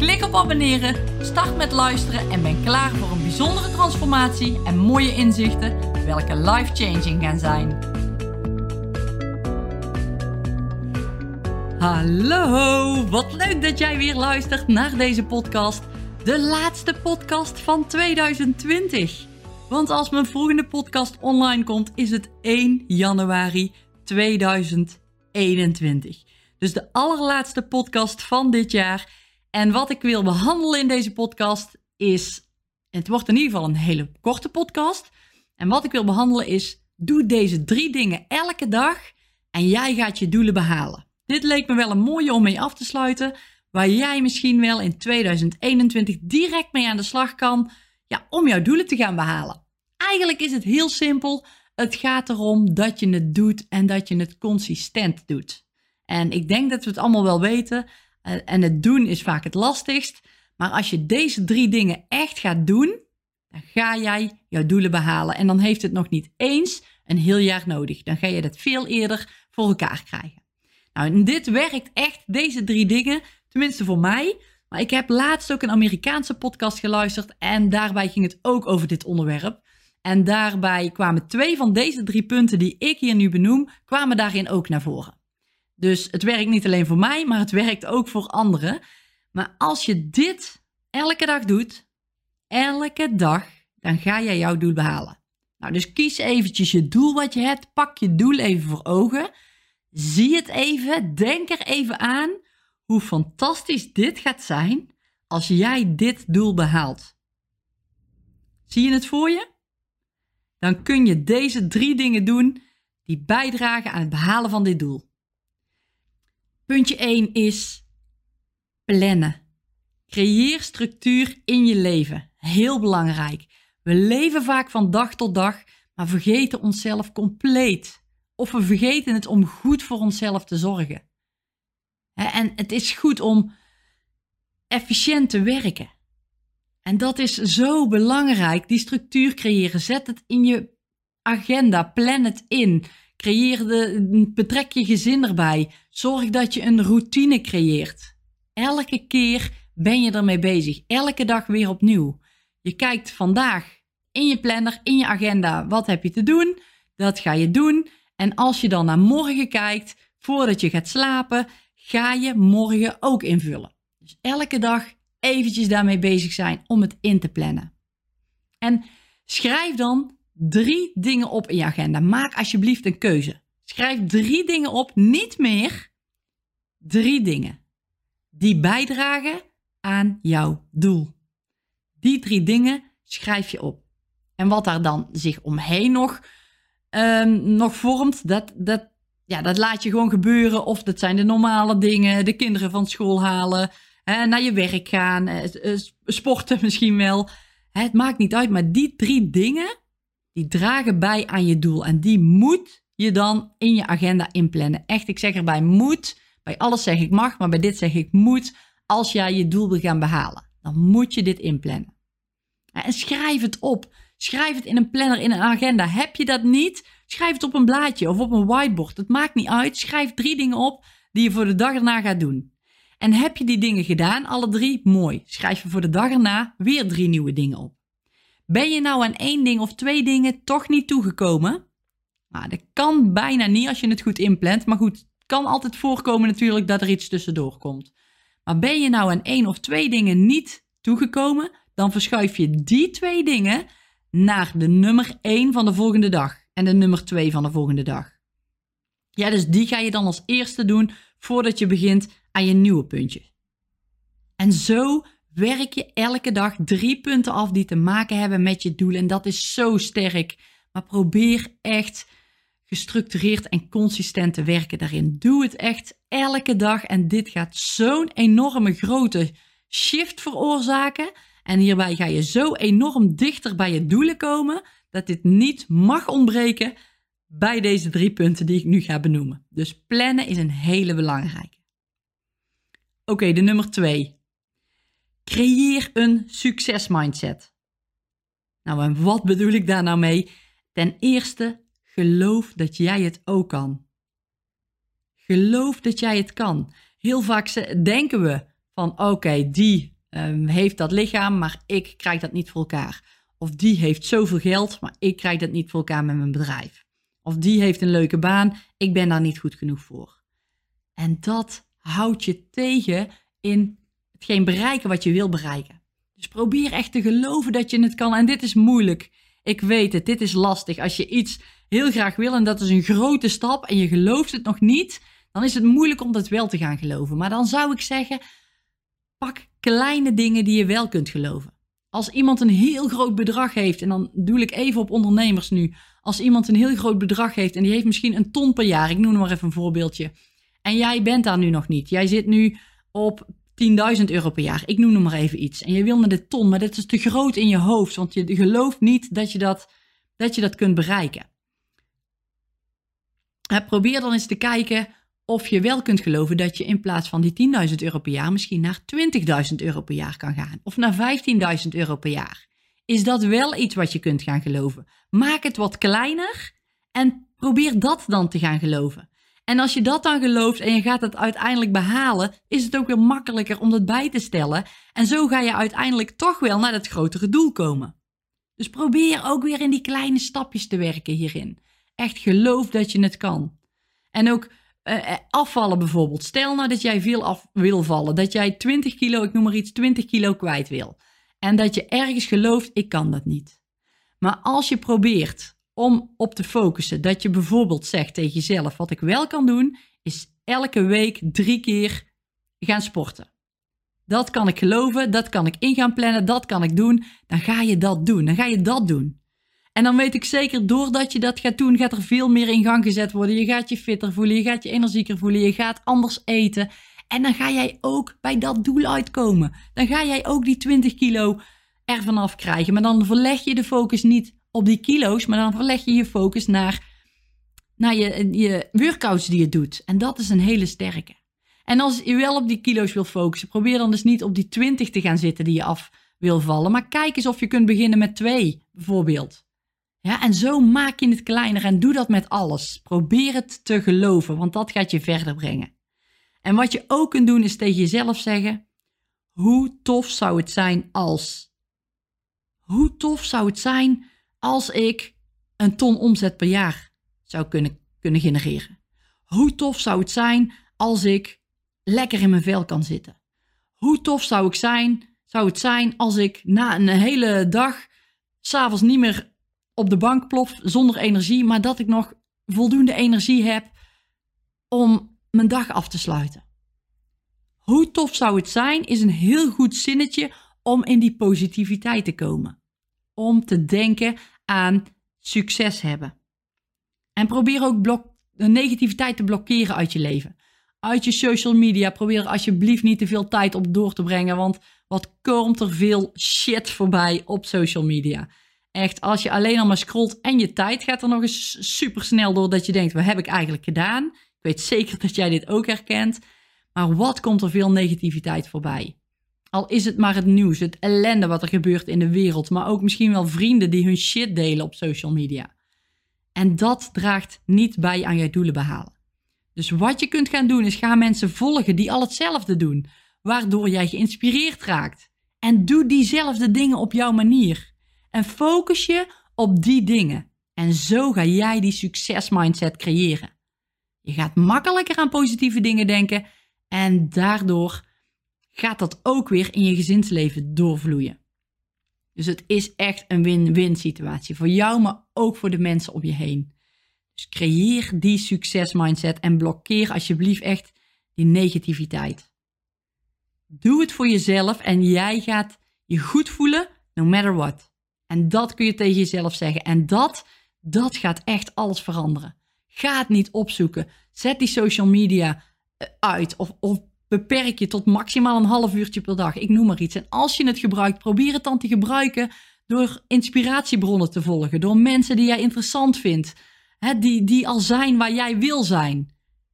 Klik op abonneren, start met luisteren en ben klaar voor een bijzondere transformatie en mooie inzichten, welke life-changing gaan zijn. Hallo, wat leuk dat jij weer luistert naar deze podcast. De laatste podcast van 2020. Want als mijn volgende podcast online komt, is het 1 januari 2021. Dus de allerlaatste podcast van dit jaar. En wat ik wil behandelen in deze podcast is. Het wordt in ieder geval een hele korte podcast. En wat ik wil behandelen is. Doe deze drie dingen elke dag en jij gaat je doelen behalen. Dit leek me wel een mooie om mee af te sluiten. Waar jij misschien wel in 2021 direct mee aan de slag kan. Ja, om jouw doelen te gaan behalen. Eigenlijk is het heel simpel. Het gaat erom dat je het doet en dat je het consistent doet. En ik denk dat we het allemaal wel weten. En het doen is vaak het lastigst. Maar als je deze drie dingen echt gaat doen, dan ga jij jouw doelen behalen. En dan heeft het nog niet eens een heel jaar nodig. Dan ga je dat veel eerder voor elkaar krijgen. Nou, en dit werkt echt, deze drie dingen, tenminste voor mij. Maar ik heb laatst ook een Amerikaanse podcast geluisterd en daarbij ging het ook over dit onderwerp. En daarbij kwamen twee van deze drie punten die ik hier nu benoem, kwamen daarin ook naar voren. Dus het werkt niet alleen voor mij, maar het werkt ook voor anderen. Maar als je dit elke dag doet, elke dag, dan ga jij jouw doel behalen. Nou, dus kies eventjes je doel wat je hebt. Pak je doel even voor ogen. Zie het even. Denk er even aan hoe fantastisch dit gaat zijn als jij dit doel behaalt. Zie je het voor je? Dan kun je deze drie dingen doen die bijdragen aan het behalen van dit doel. Puntje 1 is plannen. Creëer structuur in je leven. Heel belangrijk. We leven vaak van dag tot dag, maar vergeten onszelf compleet. Of we vergeten het om goed voor onszelf te zorgen. En het is goed om efficiënt te werken. En dat is zo belangrijk, die structuur creëren. Zet het in je agenda, plan het in. Creëer de, betrek je gezin erbij. Zorg dat je een routine creëert. Elke keer ben je ermee bezig. Elke dag weer opnieuw. Je kijkt vandaag in je planner, in je agenda, wat heb je te doen? Dat ga je doen. En als je dan naar morgen kijkt, voordat je gaat slapen, ga je morgen ook invullen. Dus elke dag eventjes daarmee bezig zijn om het in te plannen. En schrijf dan drie dingen op in je agenda. Maak alsjeblieft een keuze. Schrijf drie dingen op, niet meer. Drie dingen die bijdragen aan jouw doel. Die drie dingen schrijf je op. En wat daar dan zich omheen nog, um, nog vormt, dat, dat, ja, dat laat je gewoon gebeuren. Of dat zijn de normale dingen, de kinderen van school halen, hè, naar je werk gaan, eh, sporten misschien wel. Het maakt niet uit, maar die drie dingen, die dragen bij aan je doel. En die moet je dan in je agenda inplannen. Echt, ik zeg erbij moet. Bij alles zeg ik mag, maar bij dit zeg ik moet. Als jij je doel wil gaan behalen, dan moet je dit inplannen. En schrijf het op. Schrijf het in een planner, in een agenda. Heb je dat niet? Schrijf het op een blaadje of op een whiteboard. Het maakt niet uit. Schrijf drie dingen op die je voor de dag erna gaat doen. En heb je die dingen gedaan, alle drie? Mooi. Schrijf je voor de dag erna weer drie nieuwe dingen op. Ben je nou aan één ding of twee dingen toch niet toegekomen? Nou, dat kan bijna niet als je het goed inplant. Maar goed, het kan altijd voorkomen natuurlijk dat er iets tussendoor komt. Maar ben je nou aan één of twee dingen niet toegekomen, dan verschuif je die twee dingen naar de nummer één van de volgende dag en de nummer twee van de volgende dag. Ja, dus die ga je dan als eerste doen voordat je begint aan je nieuwe puntje. En zo werk je elke dag drie punten af die te maken hebben met je doel. En dat is zo sterk. Maar probeer echt gestructureerd en consistent te werken daarin. Doe het echt elke dag. En dit gaat zo'n enorme grote shift veroorzaken. En hierbij ga je zo enorm dichter bij je doelen komen dat dit niet mag ontbreken bij deze drie punten die ik nu ga benoemen. Dus plannen is een hele belangrijke. Oké, de nummer twee. Creëer een succesmindset. Nou, en wat bedoel ik daar nou mee? Ten eerste, geloof dat jij het ook kan. Geloof dat jij het kan. Heel vaak denken we van oké, die um, heeft dat lichaam, maar ik krijg dat niet voor elkaar. Of die heeft zoveel geld, maar ik krijg dat niet voor elkaar met mijn bedrijf. Of die heeft een leuke baan, ik ben daar niet goed genoeg voor. En dat houdt je tegen in hetgeen bereiken wat je wil bereiken. Dus probeer echt te geloven dat je het kan. En dit is moeilijk. Ik weet het, dit is lastig. Als je iets heel graag wil en dat is een grote stap en je gelooft het nog niet, dan is het moeilijk om dat wel te gaan geloven. Maar dan zou ik zeggen, pak kleine dingen die je wel kunt geloven. Als iemand een heel groot bedrag heeft, en dan doe ik even op ondernemers nu. Als iemand een heel groot bedrag heeft en die heeft misschien een ton per jaar, ik noem maar even een voorbeeldje. En jij bent daar nu nog niet. Jij zit nu op 10.000 euro per jaar. Ik noem nog maar even iets. En je wil naar de ton, maar dat is te groot in je hoofd, want je gelooft niet dat je dat, dat, je dat kunt bereiken. Probeer dan eens te kijken of je wel kunt geloven dat je in plaats van die 10.000 euro per jaar misschien naar 20.000 euro per jaar kan gaan. Of naar 15.000 euro per jaar. Is dat wel iets wat je kunt gaan geloven? Maak het wat kleiner en probeer dat dan te gaan geloven. En als je dat dan gelooft en je gaat het uiteindelijk behalen, is het ook weer makkelijker om dat bij te stellen. En zo ga je uiteindelijk toch wel naar dat grotere doel komen. Dus probeer ook weer in die kleine stapjes te werken hierin. Echt geloof dat je het kan. En ook uh, afvallen bijvoorbeeld. Stel nou dat jij veel af wil vallen. Dat jij 20 kilo, ik noem maar iets, 20 kilo kwijt wil. En dat je ergens gelooft, ik kan dat niet. Maar als je probeert om op te focussen, dat je bijvoorbeeld zegt tegen jezelf, wat ik wel kan doen, is elke week drie keer gaan sporten. Dat kan ik geloven, dat kan ik in gaan plannen, dat kan ik doen. Dan ga je dat doen, dan ga je dat doen. En dan weet ik zeker, doordat je dat gaat doen, gaat er veel meer in gang gezet worden. Je gaat je fitter voelen, je gaat je energieker voelen, je gaat anders eten. En dan ga jij ook bij dat doel uitkomen. Dan ga jij ook die 20 kilo ervan af krijgen. Maar dan verleg je de focus niet op die kilo's, maar dan verleg je je focus naar, naar je, je workouts die je doet. En dat is een hele sterke. En als je wel op die kilo's wil focussen, probeer dan dus niet op die 20 te gaan zitten die je af wil vallen. Maar kijk eens of je kunt beginnen met twee, bijvoorbeeld. Ja, en zo maak je het kleiner en doe dat met alles. Probeer het te geloven, want dat gaat je verder brengen. En wat je ook kunt doen is tegen jezelf zeggen: hoe tof zou het zijn als? Hoe tof zou het zijn als ik een ton omzet per jaar zou kunnen, kunnen genereren? Hoe tof zou het zijn als ik lekker in mijn vel kan zitten? Hoe tof zou, ik zijn, zou het zijn als ik na een hele dag s'avonds niet meer op de bank plof zonder energie, maar dat ik nog voldoende energie heb om mijn dag af te sluiten. Hoe tof zou het zijn, is een heel goed zinnetje om in die positiviteit te komen. Om te denken aan succes hebben. En probeer ook blok de negativiteit te blokkeren uit je leven. Uit je social media. Probeer er alsjeblieft niet te veel tijd op door te brengen. Want wat komt er veel shit voorbij op social media. Echt, als je alleen al maar scrolt en je tijd gaat er nog eens super snel door dat je denkt, wat heb ik eigenlijk gedaan? Ik weet zeker dat jij dit ook herkent. Maar wat komt er veel negativiteit voorbij? Al is het maar het nieuws, het ellende wat er gebeurt in de wereld, maar ook misschien wel vrienden die hun shit delen op social media. En dat draagt niet bij aan je doelen behalen. Dus wat je kunt gaan doen is ga mensen volgen die al hetzelfde doen, waardoor jij geïnspireerd raakt. En doe diezelfde dingen op jouw manier. En focus je op die dingen. En zo ga jij die succesmindset creëren. Je gaat makkelijker aan positieve dingen denken en daardoor gaat dat ook weer in je gezinsleven doorvloeien. Dus het is echt een win-win situatie voor jou, maar ook voor de mensen om je heen. Dus creëer die succesmindset en blokkeer alsjeblieft echt die negativiteit. Doe het voor jezelf en jij gaat je goed voelen, no matter what. En dat kun je tegen jezelf zeggen. En dat, dat gaat echt alles veranderen. Ga het niet opzoeken. Zet die social media eh, uit. Of, of beperk je tot maximaal een half uurtje per dag. Ik noem maar iets. En als je het gebruikt, probeer het dan te gebruiken door inspiratiebronnen te volgen. Door mensen die jij interessant vindt. Hè, die, die al zijn waar jij wil zijn.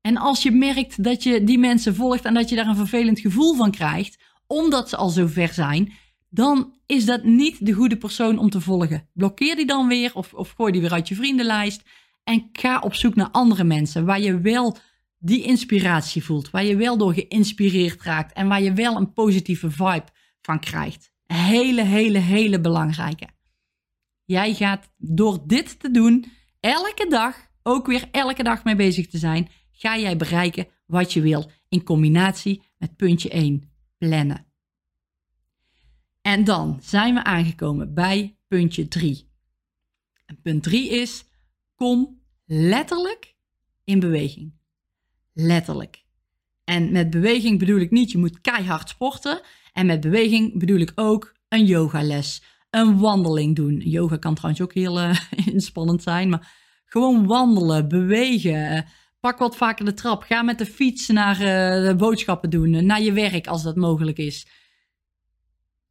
En als je merkt dat je die mensen volgt en dat je daar een vervelend gevoel van krijgt, omdat ze al zo ver zijn, dan is dat niet de goede persoon om te volgen. Blokkeer die dan weer of, of gooi die weer uit je vriendenlijst. En ga op zoek naar andere mensen waar je wel die inspiratie voelt. Waar je wel door geïnspireerd raakt en waar je wel een positieve vibe van krijgt. Hele, hele, hele belangrijke. Jij gaat door dit te doen, elke dag, ook weer elke dag mee bezig te zijn, ga jij bereiken wat je wil. In combinatie met puntje 1, plannen. En dan zijn we aangekomen bij puntje 3. En punt 3 is: kom letterlijk in beweging. Letterlijk. En met beweging bedoel ik niet je moet keihard sporten. En met beweging bedoel ik ook een yogales, een wandeling doen. Yoga kan trouwens ook heel uh, inspannend zijn, maar gewoon wandelen, bewegen. Pak wat vaker de trap. Ga met de fiets naar uh, de boodschappen doen, naar je werk als dat mogelijk is.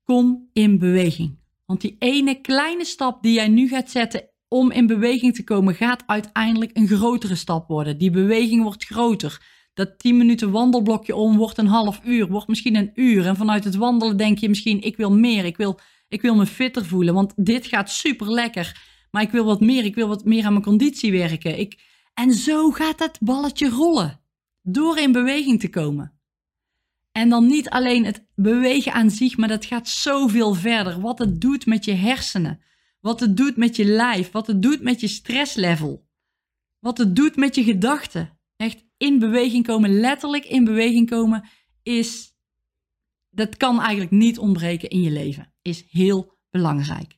Kom in beweging. Want die ene kleine stap die jij nu gaat zetten om in beweging te komen, gaat uiteindelijk een grotere stap worden. Die beweging wordt groter. Dat 10 minuten wandelblokje om wordt een half uur, wordt misschien een uur. En vanuit het wandelen denk je misschien, ik wil meer, ik wil, ik wil me fitter voelen. Want dit gaat super lekker. Maar ik wil wat meer, ik wil wat meer aan mijn conditie werken. Ik... En zo gaat het balletje rollen. Door in beweging te komen. En dan niet alleen het bewegen aan zich, maar dat gaat zoveel verder. Wat het doet met je hersenen. Wat het doet met je lijf. Wat het doet met je stresslevel. Wat het doet met je gedachten. Echt in beweging komen, letterlijk in beweging komen, is. Dat kan eigenlijk niet ontbreken in je leven. Is heel belangrijk.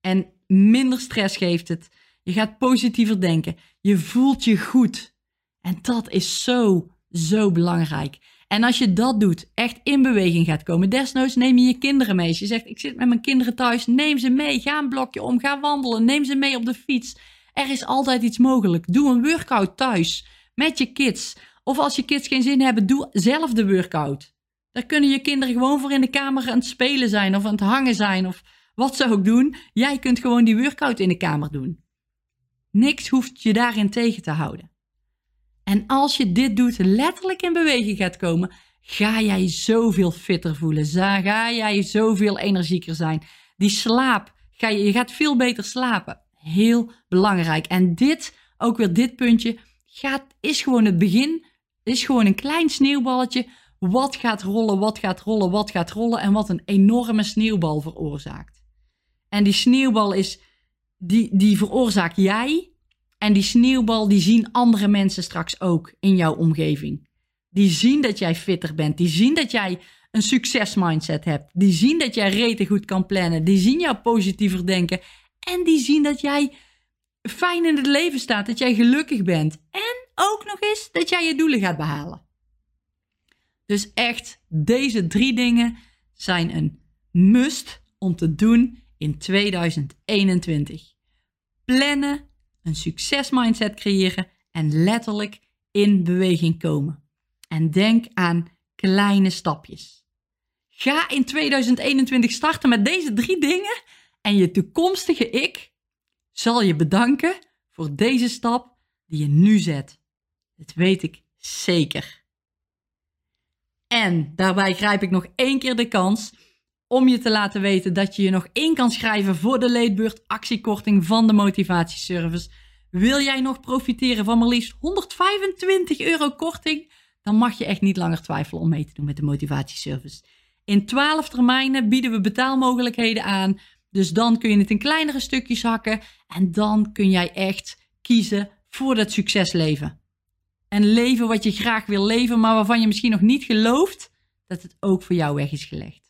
En minder stress geeft het. Je gaat positiever denken. Je voelt je goed. En dat is zo, zo belangrijk. En als je dat doet, echt in beweging gaat komen, desnoods neem je je kinderen mee. Als je zegt, ik zit met mijn kinderen thuis, neem ze mee. Ga een blokje om, ga wandelen, neem ze mee op de fiets. Er is altijd iets mogelijk. Doe een workout thuis met je kids. Of als je kids geen zin hebben, doe zelf de workout. Daar kunnen je kinderen gewoon voor in de kamer aan het spelen zijn of aan het hangen zijn of wat ze ook doen. Jij kunt gewoon die workout in de kamer doen. Niks hoeft je daarin tegen te houden. En als je dit doet, letterlijk in beweging gaat komen, ga jij zoveel fitter voelen. Ga jij zoveel energieker zijn. Die slaap, ga je, je gaat veel beter slapen. Heel belangrijk. En dit, ook weer dit puntje, gaat, is gewoon het begin. Is gewoon een klein sneeuwballetje. Wat gaat rollen, wat gaat rollen, wat gaat rollen. En wat een enorme sneeuwbal veroorzaakt. En die sneeuwbal is, die, die veroorzaak jij en die sneeuwbal, die zien andere mensen straks ook in jouw omgeving. Die zien dat jij fitter bent. Die zien dat jij een succesmindset hebt. Die zien dat jij rete goed kan plannen. Die zien jou positiever denken. En die zien dat jij fijn in het leven staat. Dat jij gelukkig bent. En ook nog eens dat jij je doelen gaat behalen. Dus echt, deze drie dingen zijn een must om te doen in 2021. Plannen, een succesmindset creëren en letterlijk in beweging komen. En denk aan kleine stapjes. Ga in 2021 starten met deze drie dingen en je toekomstige ik zal je bedanken voor deze stap die je nu zet. Dat weet ik zeker. En daarbij grijp ik nog één keer de kans om je te laten weten dat je je nog in kan schrijven voor de leedbeurt actiekorting van de motivatieservice. Wil jij nog profiteren van maar liefst 125 euro korting? Dan mag je echt niet langer twijfelen om mee te doen met de motivatieservice. In 12 termijnen bieden we betaalmogelijkheden aan. Dus dan kun je het in kleinere stukjes hakken. En dan kun jij echt kiezen voor dat succesleven. Een leven wat je graag wil leven, maar waarvan je misschien nog niet gelooft dat het ook voor jou weg is gelegd.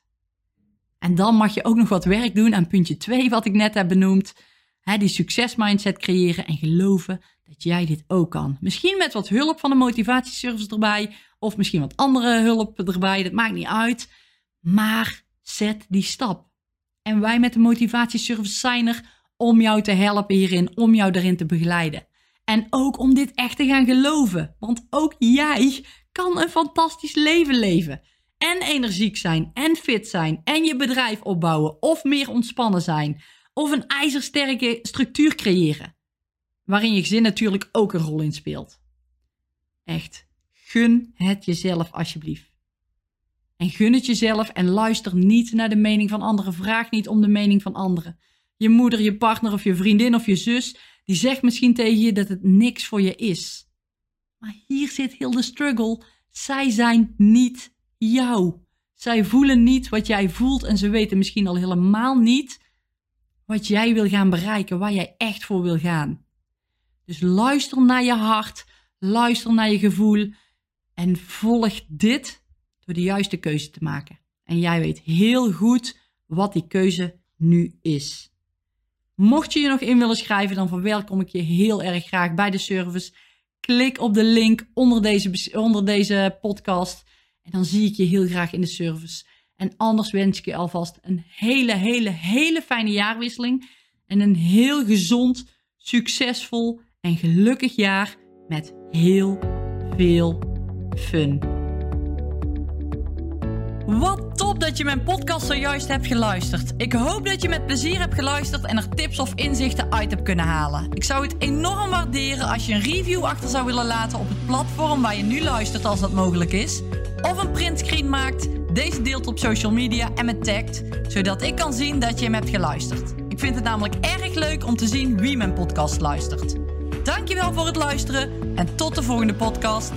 En dan mag je ook nog wat werk doen aan puntje 2, wat ik net heb benoemd. Hè, die succesmindset creëren en geloven dat jij dit ook kan. Misschien met wat hulp van de motivatieservice erbij, of misschien wat andere hulp erbij, dat maakt niet uit. Maar zet die stap. En wij met de motivatieservice zijn er om jou te helpen hierin, om jou erin te begeleiden. En ook om dit echt te gaan geloven. Want ook jij kan een fantastisch leven leven. En energiek zijn, en fit zijn, en je bedrijf opbouwen, of meer ontspannen zijn, of een ijzersterke structuur creëren. Waarin je gezin natuurlijk ook een rol in speelt. Echt, gun het jezelf alsjeblieft. En gun het jezelf en luister niet naar de mening van anderen. Vraag niet om de mening van anderen. Je moeder, je partner of je vriendin of je zus, die zegt misschien tegen je dat het niks voor je is. Maar hier zit heel de struggle. Zij zijn niet jou. Zij voelen niet wat jij voelt en ze weten misschien al helemaal niet wat jij wil gaan bereiken, waar jij echt voor wil gaan. Dus luister naar je hart, luister naar je gevoel en volg dit door de juiste keuze te maken. En jij weet heel goed wat die keuze nu is. Mocht je je nog in willen schrijven, dan verwelkom ik je heel erg graag bij de service. Klik op de link onder deze, onder deze podcast en dan zie ik je heel graag in de service. En anders wens ik je alvast een hele, hele, hele fijne jaarwisseling. En een heel gezond, succesvol en gelukkig jaar met heel veel fun. Wat top dat je mijn podcast zojuist hebt geluisterd. Ik hoop dat je met plezier hebt geluisterd en er tips of inzichten uit hebt kunnen halen. Ik zou het enorm waarderen als je een review achter zou willen laten op het platform waar je nu luistert als dat mogelijk is. Of een printscreen maakt, deze deelt op social media en me tagt, zodat ik kan zien dat je hem hebt geluisterd. Ik vind het namelijk erg leuk om te zien wie mijn podcast luistert. Dankjewel voor het luisteren en tot de volgende podcast.